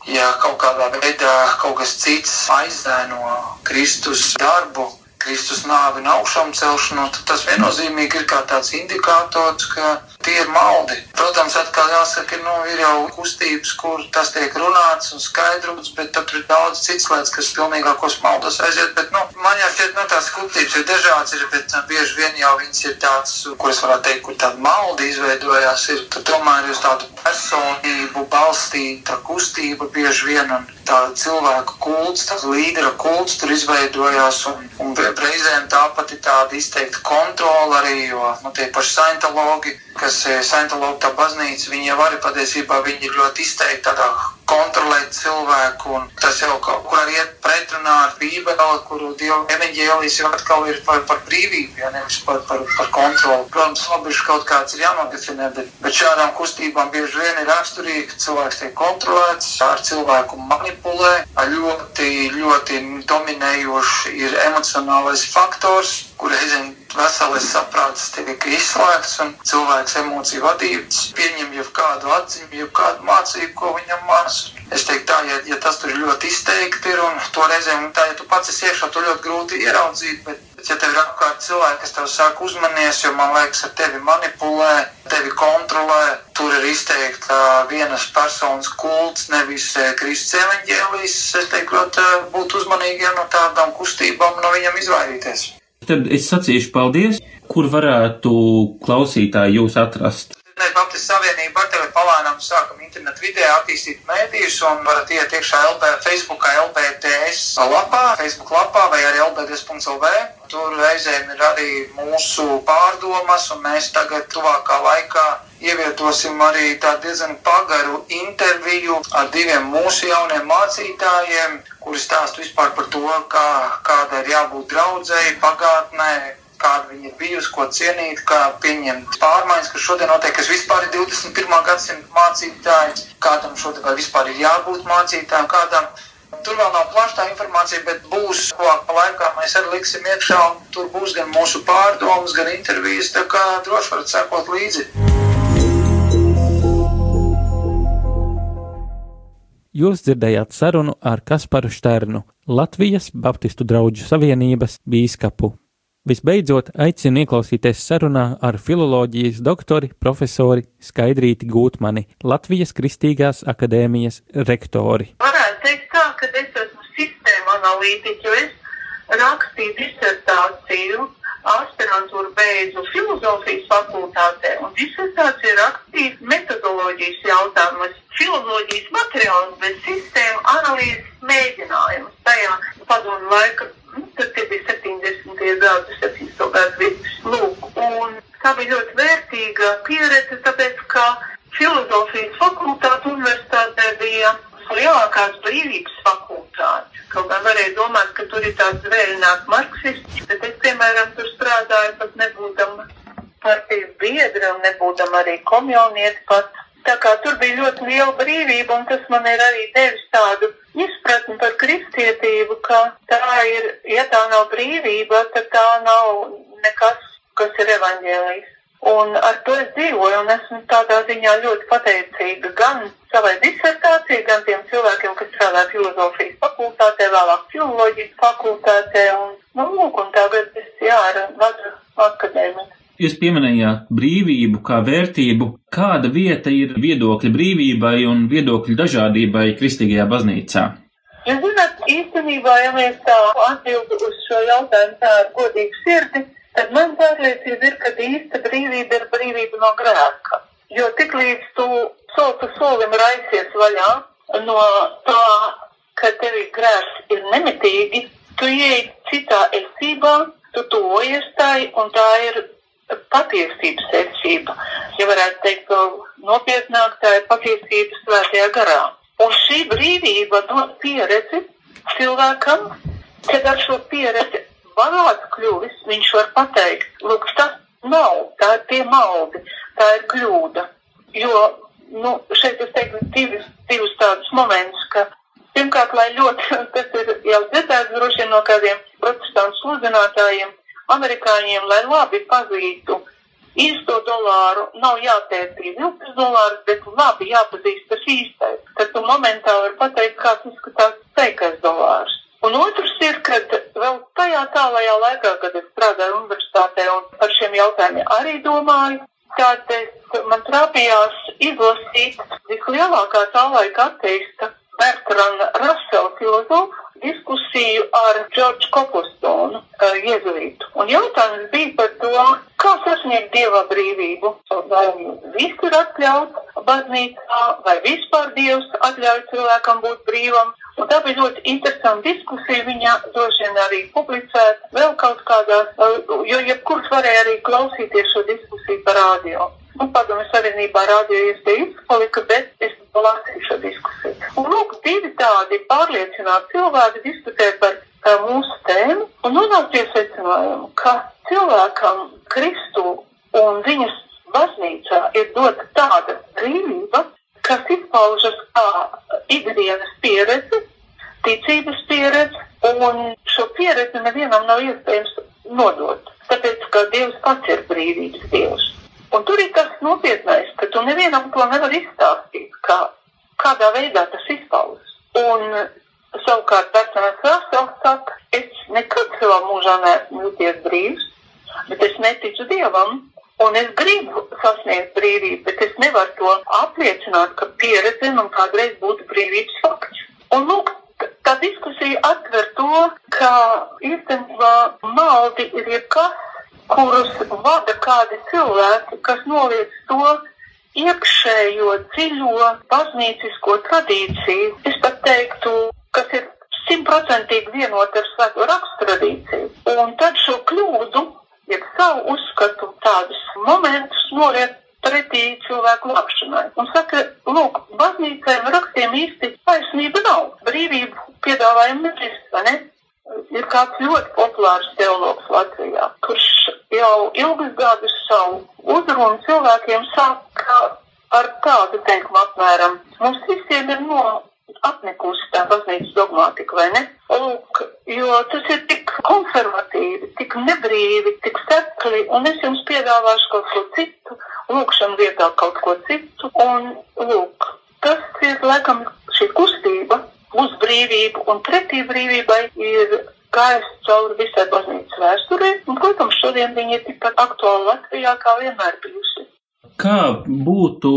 Ja kaut kādā veidā kaut kas cits aizēno Kristus darbu, Kristus nāvi un augšām celšanu, tad tas viennozīmīgi ir kā tāds indikators, ka Tie ir maldi. Protams, atkal jāsaka, nu, ir jau kustības, kur tas tiek runāts un skaidrots, bet tur ir daudz citas lietas, kas pilnīgākos maldos aiziet. Bet, nu, man šķiet, nu, tās kustības ir dažādas, ir, bet nu, bieži vien jau viņas ir tādas, kuras varētu teikt, kur tāda maldi izveidojās. Ir, tomēr uz tādu personību balstīta kustība bieži vien un tāda cilvēku kults, tāds līdera kults tur izveidojās. Un, un reizēm tāpat ir tāda izteikta kontrola arī, jo nu, tie paši saintologi, kas saintologi tā baznīca, viņi jau arī patiesībā viņi ir ļoti izteikti tādā kontrolēt cilvēku, tas jau kaut kur iet pretrunā ar Bībeli, kuru Dieva evaņģēlijas jau atkal ir par, par brīvību, ja nevis par, par, par kontroli. Protams, labi, kaut kāds ir jānodefinē, bet, bet šādām kustībām bieži vien ir raksturīgi, ka cilvēks tiek kontrolēts, ar cilvēku manipulē, ļoti, ļoti dominējoši ir emocionālais faktors, kur reizēm veselais saprāts tiek izslēgts un cilvēks emociju vadīts pieņem jau kādu atziņu, jau kādu mācību, ko viņam māca. Es teiktu tā, ja, ja tas tur ļoti izteikti ir un to reizēm, tā, ja tu pats esi iekšā, to ļoti grūti ieraudzīt, bet, bet ja tev ir apkārt cilvēki, kas tev sāk uzmanies, jo man liekas, ar tevi manipulē, tevi kontrolē, tur ir izteikta vienas personas kults, nevis Kristus evaņģēlijs. Es teiktu, ļoti būt uzmanīgiem no tādām kustībām, no viņam izvairīties.
Tad es sacīšu paldies, kur varētu klausītāji jūs atrast.
Mēs Baptistu Savienība ar tevi palēnām sākam internetu vidē attīstīt mēdījus un varat iet iekšā LB, Facebookā LBDS lapā, Facebook lapā vai arī LBDS.lv. Tur reizēm ir arī mūsu pārdomas un mēs tagad tuvākā laikā ievietosim arī tādu diezgan pagaru interviju ar diviem mūsu jauniem mācītājiem, kuri stāst vispār par to, kā, kāda ir jābūt draudzēji pagātnē, kāda viņa ir bijusi, ko cienīt, kā pieņemt pārmaiņas, kas šodien notiek, kas vispār ir 21. gadsimta mācītāji, kādam šodien vai vispār ir jābūt mācītājam, kādam. Tur vēl nav plaša tā informācija, bet būs tuvākā laikā mēs arī liksim iekšā, un tur būs gan mūsu pārdomas, gan intervijas, tā kā droši varat sekot līdzi.
Jūs dzirdējāt sarunu ar Kasparu Šternu, Latvijas Baptistu draugu savienības bīskapu. Visbeidzot, aicinu ieklausīties sarunā ar filoloģijas doktori profesori Skaidrīti Gūtmani, Latvijas Kristīgās akadēmijas rektori.
Varētu teikt tā, ka es esmu sistēma analītiķi, jo es rakstīju disertāciju, aspirantūru beidzu filozofijas fakultātē, un disertācija rakstīju metodoloģijas jautājumus, filozofijas materiālus, bet sistēmu analīzes mēģinājumus tajā padomu laika nu, tad tie bija 70. gadi, 70. gadu vidus. Lūk, un tā bija ļoti vērtīga pieredze, tāpēc, ka filozofijas fakultāte universitātē bija lielākās brīvības fakultāte. Kaut gan varēja domāt, ka tur ir tāds vēlināt marksists, bet es, piemēram, tur strādāju pat nebūdam partijas biedra un nebūdam arī komjonieti pat. Tā kā tur bija ļoti liela brīvība, un tas man ir arī devis tādu izpratni par kristietību, ka tā ir, ja tā nav brīvība, tad tā nav nekas, kas ir evaņģēlijs. Un ar to es dzīvoju, un esmu tādā ziņā ļoti pateicīga gan savai disertācijai, gan tiem cilvēkiem, kas strādā filozofijas fakultātē, vēlāk filoloģijas fakultātē, un, nu, lūk, un tagad es, jā, vadu akadēmiju.
Jūs pieminējāt brīvību kā vērtību. Kāda vieta ir viedokļa brīvībai un viedokļu dažādībai kristīgajā baznīcā?
Jūs zināt, īstenībā, ja mēs tā atbildu uz šo jautājumu tā ar godīgu sirdi, tad man pārliecība ir, ka īsta brīvība ir brīvība no grēka. Jo tik līdz tu soli pa solim raisies vaļā no tā, ka tev grēks ir nemitīgi, tu ieej citā esībā, tu tuvojies tai, un tā ir patiesības secība. Ja varētu teikt, nopietnāk tā ir patiesības svētajā garā. Un šī brīvība dod pieredzi cilvēkam, kad ar šo pieredzi bagāts kļuvis, viņš var pateikt, lūk, tas nav, tā ir tie maldi, tā ir kļūda. Jo, nu, šeit es teiktu divus, divus tādus momentus, ka pirmkārt, lai ļoti, tas ir jau dzirdēts droši vien no kādiem protestantu sludinātājiem, amerikāņiem, lai labi pazītu īsto dolāru, nav jāpētī viltus dolārus, bet labi jāpazīst tas īstais. Tad tu momentā vari pateikt, kāds izskatās teikais dolārs. Un otrs ir, ka vēl tajā tālajā laikā, kad es strādāju universitātē un par šiem jautājumiem arī domāju, tad es, man trāpījās izlasīt vislielākā tā laika attīsta Bertrana Rasela filozofu diskusiju ar Džordžu Kopustonu, jēzuītu. Un jautājums bija par to, kā sasniegt dieva brīvību. Vai viss ir atļauts baznīcā, vai vispār dievs atļauj cilvēkam būt brīvam. Un tā bija ļoti interesanta diskusija. Viņa droši vien arī publicēta vēl kaut kādās, jo jebkurš varēja arī klausīties šo diskusiju par rādio. Nu, padomju savienībā rādio iespēja izpalika, bet es lasīju šo diskusiju. Un lūk, divi tādi pārliecināti cilvēki diskutē par uh, mūsu tēmu un nonāk pie secinājuma, ka cilvēkam Kristu un viņas baznīcā ir dota tāda brīvība, kas izpaužas kā ikdienas pieredze, ticības pieredze, un šo pieredzi nevienam nav iespējams nodot, tāpēc, ka Dievs pats ir brīvības Dievs. Un tur ir tas nopietnais, ka tu nevienam to nevar izstāstīt, kā, kādā veidā tas izpaužas. Un savukārt personas Rasels saka, es nekad savā mūžā neesmu jūties brīvs, bet es neticu Dievam, un es gribu sasniegt brīvību, bet es nevaru to apliecināt, ka pieredze man kādreiz būtu brīvības fakts. Un lūk, tā diskusija atver to, ka īstenībā maldi ir jebkas, kurus vada kādi cilvēki, kas noliec to iekšējo dziļo baznīcisko tradīciju. Es pat teiktu, kas ir simtprocentīgi vienota ar svēto rakstu tradīciju. Un tad šo kļūdu, jeb savu uzskatu tādus momentus noliek pretī cilvēku labšanai. Un saka, lūk, baznīcai un rakstiem īsti taisnība nav. Brīvību piedāvājam nevis, vai ne? Ir kāds ļoti populārs teologs Latvijā, kurš jau ilgus gadus savu uzrunu cilvēkiem saka ar tādu teikumu apmēram. Mums visiem ir no apnikusi tā baznīcas dogmātika, vai ne? Lūk, jo tas ir tik konservatīvi, tik nebrīvi, tik sekli, un es jums piedāvāšu kaut ko citu, lūkšanu vietā kaut ko citu, un lūk, tas ir laikam šī kustība uz brīvību, un pretī brīvībai ir gājis cauri visai baznīcas vēsturē, un, protams, šodien viņi ir tikpat aktuāli Latvijā kā vienmēr bijusi.
Kā būtu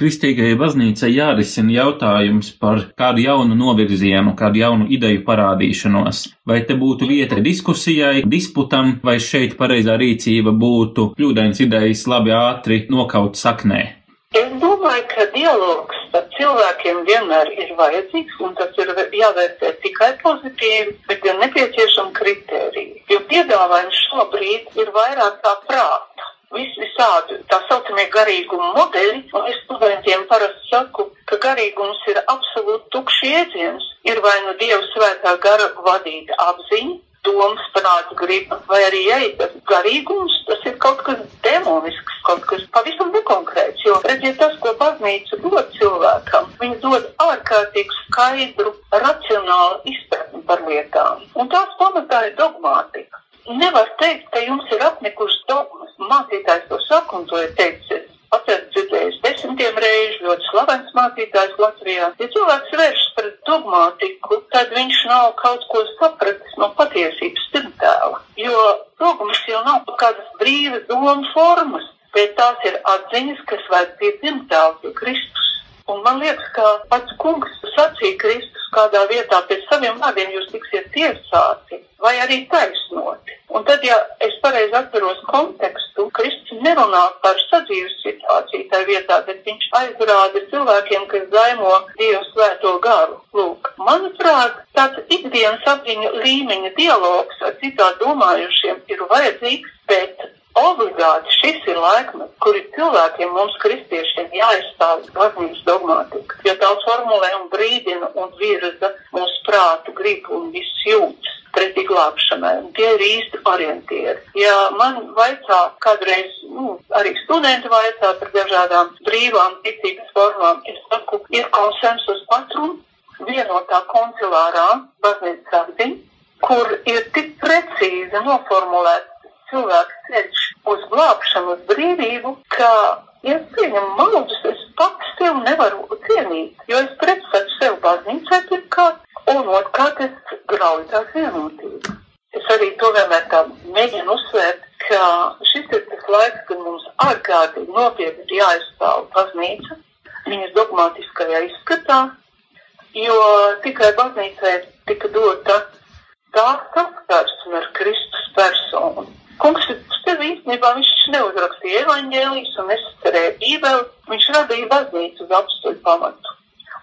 kristīgajai baznīcai jārisina jautājums par kādu jaunu novirzienu, kādu jaunu ideju parādīšanos? Vai te būtu vieta diskusijai, disputam, vai šeit pareizā rīcība būtu kļūdains idejas labi ātri nokaut saknē?
Es domāju, ka dialogs starp cilvēkiem vienmēr ir vajadzīgs, un tas ir jāvērtē tikai pozitīvi, bet ir nepieciešama kritērija. Jo piedāvājums šobrīd ir vairāk kā prāta. Vis, visādi tā saucamie garīguma modeļi, un es studentiem parasti saku, ka garīgums ir absolūti tukšs jēdziens. Ir vai nu Dieva svētā gara vadīta apziņa, domas, prāta griba, vai arī jēgas garīgums, tas ir kaut kas demonisks, kaut kas pavisam nekonkrēts. Jo, redziet, tas, ko baznīca dod cilvēkam, viņi dod ārkārtīgi skaidru, racionālu izpratni par lietām. Un tās pamatā ir dogmātika. Nevar teikt, ka jums ir apnikušas dogmas. Mācītājs to saka, un to ir teicis Atceros dzirdējis desmitiem reižu, ļoti slavens mācītājs Latvijā. Ja cilvēks vēršas pret dogmātiku, tad viņš nav kaut ko sapratis no patiesības pirmtēla. Jo dogmas jau nav kādas brīvas domu formas, bet tās ir atziņas, kas vēd pie pirmtēla, pie Kristus. Un man liekas, ka pats kungs sacīja Kristus kādā vietā pēc saviem vārdiem jūs tiksiet tiesāti vai arī taisnoti. Un tad, ja es pareizi atceros kontekstu, Kristus nerunā par sadzīves situāciju tajā vietā, bet viņš aizrāda cilvēkiem, kas zaimo Dievu svēto garu. Lūk, manuprāt, tāds ikdienas apziņu līmeņa dialogs ar citā domājušiem ir vajadzīgs, bet obligāti šis ir laikmets, kur ir cilvēkiem, mums kristiešiem jāizstāv baznīcas dogmātika, jo tā formulē un brīdina un virza mūsu prātu, gribu un viss jūtas pretī glābšanai. Tie ir īsti orientieri. Ja man vaicā kādreiz, nu, arī studenti vaicā par dažādām brīvām ticības formām, es saku, ir konsensus patrum vienotā koncilārā baznīcas apziņa, kur ir tik precīzi noformulēts cilvēks ceļš uz glābšanu, uz brīvību, ka, ja es pieņemu maldus, es pats sev nevaru cienīt, jo es pretstatu sev baznīcai pirmkārt, un otrkārt es grauju tās vienotību. es arī to vienmēr tā mēģinu uzsvērt, ka šis ir tas laiks, kad mums ārkārtīgi nopietni ir jāizstāv baznīca viņas dogmatiskajā izskatā, jo tikai baznīcai tika dota tā saskarsme ar Kristus personu. Kungs sev īstenībā viņš neuzrakstīja evaņģēlijas un nesacerēja bībeli, viņš radīja baznīcu uz apstuļu pamatu.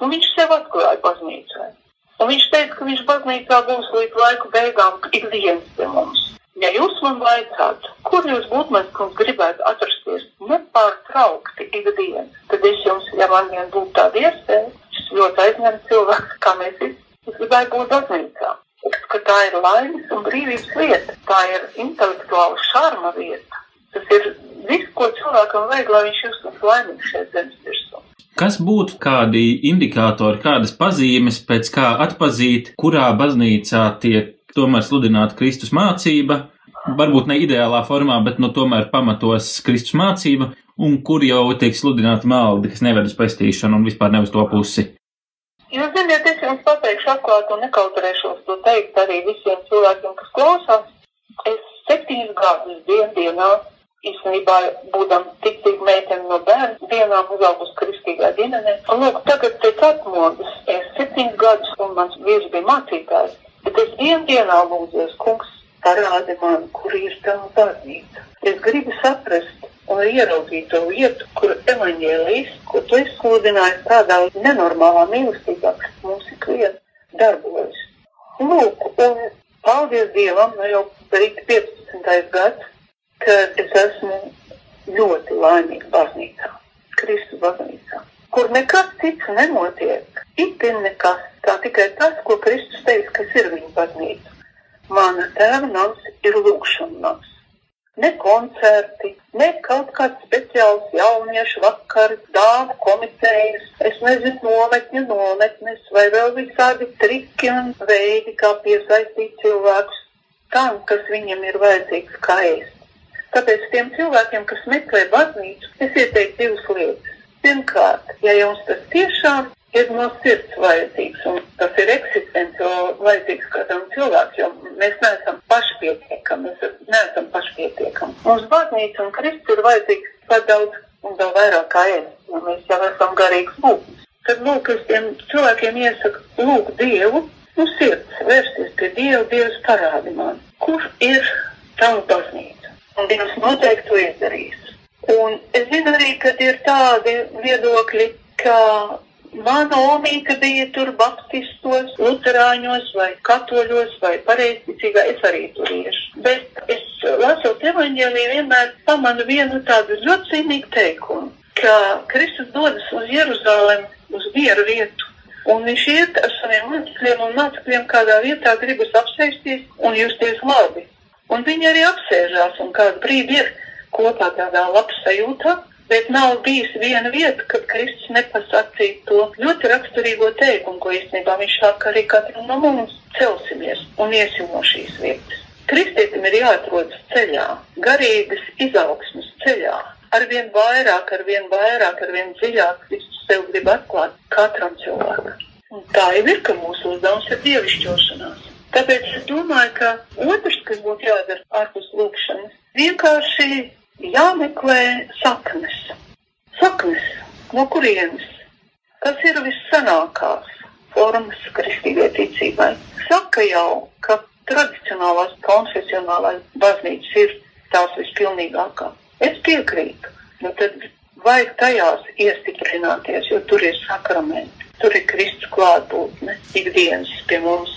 Un viņš sev atklāja baznīcai. Un viņš teica, ka viņš baznīcā būs līdz laiku beigām ikdienas pie mums. Ja jūs man vaicātu, kur jūs būtu, mēs kungs gribētu atrasties nepārtraukti ikdienas, tad es jums, ja man vien būtu tāda iespēja, es ļoti aizņemtu cilvēku, kā mēs visi, es gribētu būt baznīcā. Ka tā ir laimes un brīvības vieta, tā ir intelektuāla šarma vieta. Tas ir viss, ko cilvēkam vajag, lai viņš justos laimīgs šeit zemes virsū.
Kas būtu kādi indikātori, kādas pazīmes, pēc kā atpazīt, kurā baznīcā tiek tomēr sludināta Kristus mācība, varbūt ne ideālā formā, bet nu tomēr pamatos Kristus mācība, un kur jau tiek sludināta maldi, kas neved uz pestīšanu un vispār ne uz to pusi.
Jūs ziniet, es jums pateikšu atklāt un nekautrēšos to teikt arī visiem cilvēkiem, kas klausās. Es septiņus gadus dienā, īstenībā būdam tik tik meiteni no bērnu dienām uzaugus kristīgā ģimenē. Un lūk, tagad pēc atmodas, es septiņus gadus, un mans vīrs bija mācītājs, bet es vienu dienā lūdzies, kungs, parādi man, kur ir tava baznīca. Es gribu saprast un ieraudzīt to vietu, kur evaņģēlijas, ko tu izsludināji tādā nenormālā mīlestībā, kas mums ik vien darbojas. Lūk, un paldies Dievam, nu jau rīt 15. gads, kad es esmu ļoti laimīga baznīcā, Kristu baznīcā, kur nekas cits nenotiek, itin nekas, tā tikai tas, ko Kristus teica, kas ir viņa baznīca. Mana tēva nams ir lūkšana nams ne koncerti, ne kaut kāds speciāls jauniešu vakars, dāmu komitejas, es nezinu, nometņu nometnes vai vēl visādi triki un veidi, kā piesaistīt cilvēkus tam, kas viņam ir vajadzīgs ēst. Tāpēc tiem cilvēkiem, kas meklē baznīcu, es ieteiktu divas lietas. Pirmkārt, ja jums tas tiešām ir no sirds vajadzīgs, un tas ir eksistenciāli vajadzīgs kādam cilvēkam, jo mēs neesam pašpietiekami, mēs neesam pašpietiekami. Mums baznīca un Kristus ir vajadzīgs pat daudz un vēl vairāk kā es, jo mēs jau esam garīgs būtnes. Tad, lūk, es tiem cilvēkiem iesaku, lūk, Dievu, nu sirds, vērsties pie Dieva, Dievs parādi man, kur ir tava baznīca. Un Dievs noteikti to izdarīs. Un es zinu arī, ka ir tādi viedokļi, ka Mana omīte bija tur baptistos, luterāņos vai katoļos vai pareizticīgā, es arī tur iešu. Bet es lasot evaņģēlī vienmēr pamanu vienu tādu ļoti zīmīgu teikumu, ka Kristus dodas uz Jeruzalem, uz mieru vietu. Un viņš iet ar saviem mācekļiem un mācekļiem kādā vietā gribas apsēsties un justies labi. Un viņi arī apsēžās un kādu brīdi ir kopā tādā labs sajūtā, Bet nav bijis viena vieta, kad Kristus nepasakīja to ļoti raksturīgo teikumu, ko īstenībā viņš saka arī katram no mums celsimies un iesim no šīs vietas. Kristietim ir jāatrodas ceļā, garīgas izaugsmas ceļā. Arvien vairāk, arvien vairāk, arvien dziļāk Kristus sev grib atklāt katram cilvēkam. Un tā jau ir, ka mūsu uzdevums ir dievišķošanās. Tāpēc es domāju, ka otrs, kas būtu jādara ārpus lūkšanas, vienkārši jāmeklē saknes. Saknes, no kurienes? Kas ir vissanākās formas kristīgai ticībai? Saka jau, ka tradicionālās konfesionālās baznīcas ir tās vispilnīgākā. Es piekrītu, nu tad vajag tajās iestiprināties, jo tur ir sakramenti, tur ir Kristus klātbūtne ikdienas pie mums.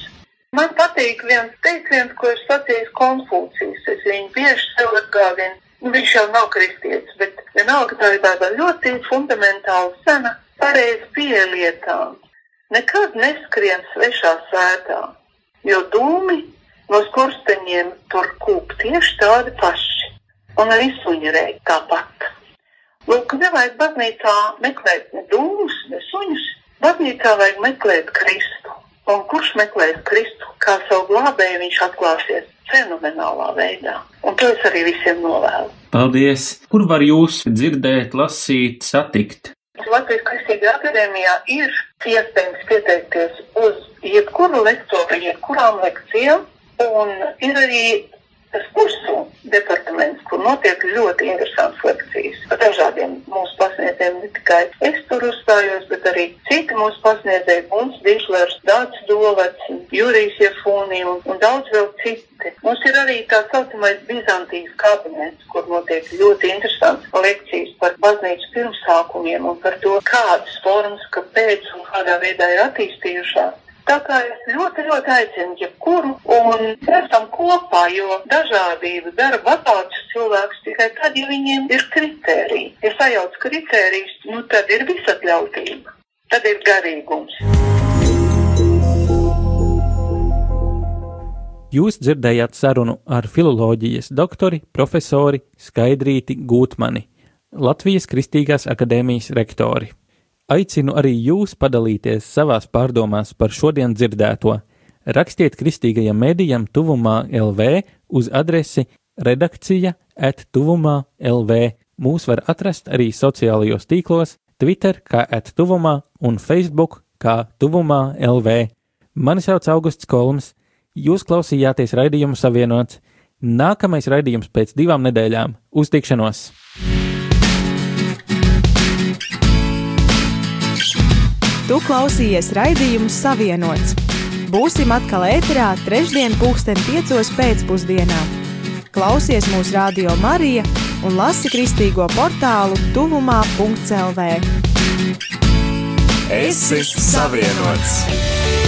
Man patīk viens teiciens, ko ir sacījis Konfūcijas. Es viņu bieži sev atgādinu Nu, viņš jau nav kristietis, bet vienalga tā ir tāda ļoti fundamentāla sena pareiza pieeja lietām. Nekad neskrien svešā sētā, jo dūmi no skursteņiem tur kūp tieši tādi paši, un arī suņerēji tāpat. Lūk, nevajag baznīcā meklēt ne dūmus, ne suņus, baznīcā vajag meklēt Kristu. Un kurš meklēs Kristu, kā savu glābēju viņš atklāsies fenomenālā veidā. Un to es arī visiem novēlu.
Paldies! Kur var jūs dzirdēt, lasīt, satikt?
Latvijas Kristīgajā akadēmijā ir iespējams pieteikties uz jebkuru lektoru, jebkurām lekcijām. Un ir arī tas kursu departaments, kur notiek ļoti interesants lekcijas par dažādiem mūsu pasniedzējiem. Ne tikai es tur uzstājos, bet arī citi mūsu pasniedzēji, Guns Dišlers, Dācis Dolets, Jurijs Jefūni un, un daudz vēl citi. Mums ir arī tā saucamais Bizantijas kabinets, kur notiek ļoti interesants lekcijas par baznīcas pirmsākumiem un par to, kādas formas, kāpēc un kādā veidā ir attīstījušās. Tā kā es ļoti, ļoti aicinu jebkuru un esam kopā, jo dažādība dara bagātus cilvēkus tikai tad, ja viņiem ir kritēriji. Ja sajauc kritērijus, nu tad ir visatļautība, tad ir garīgums.
Jūs dzirdējāt sarunu ar filoloģijas doktori, profesori Skaidrīti Gūtmani, Latvijas Kristīgās akadēmijas rektori. Aicinu arī jūs padalīties savās pārdomās par šodien dzirdēto. Rakstiet kristīgajam mēdījam tuvumā LV uz adresi redakcija at tuvumā LV. Mūs var atrast arī sociālajos tīklos, Twitter kā at tuvumā un Facebook kā tuvumā LV. Mani sauc Augusts Kolms, jūs klausījāties raidījumu savienots. Nākamais raidījums pēc divām nedēļām - uz
Tu klausījies raidījumu Savienots. Būsim atkal ēterā trešdien, pulksten piecos pēcpusdienā. Klausies mūsu radio Marija un lasi kristīgo portālu tuvumā.lv.
Es esmu savienots!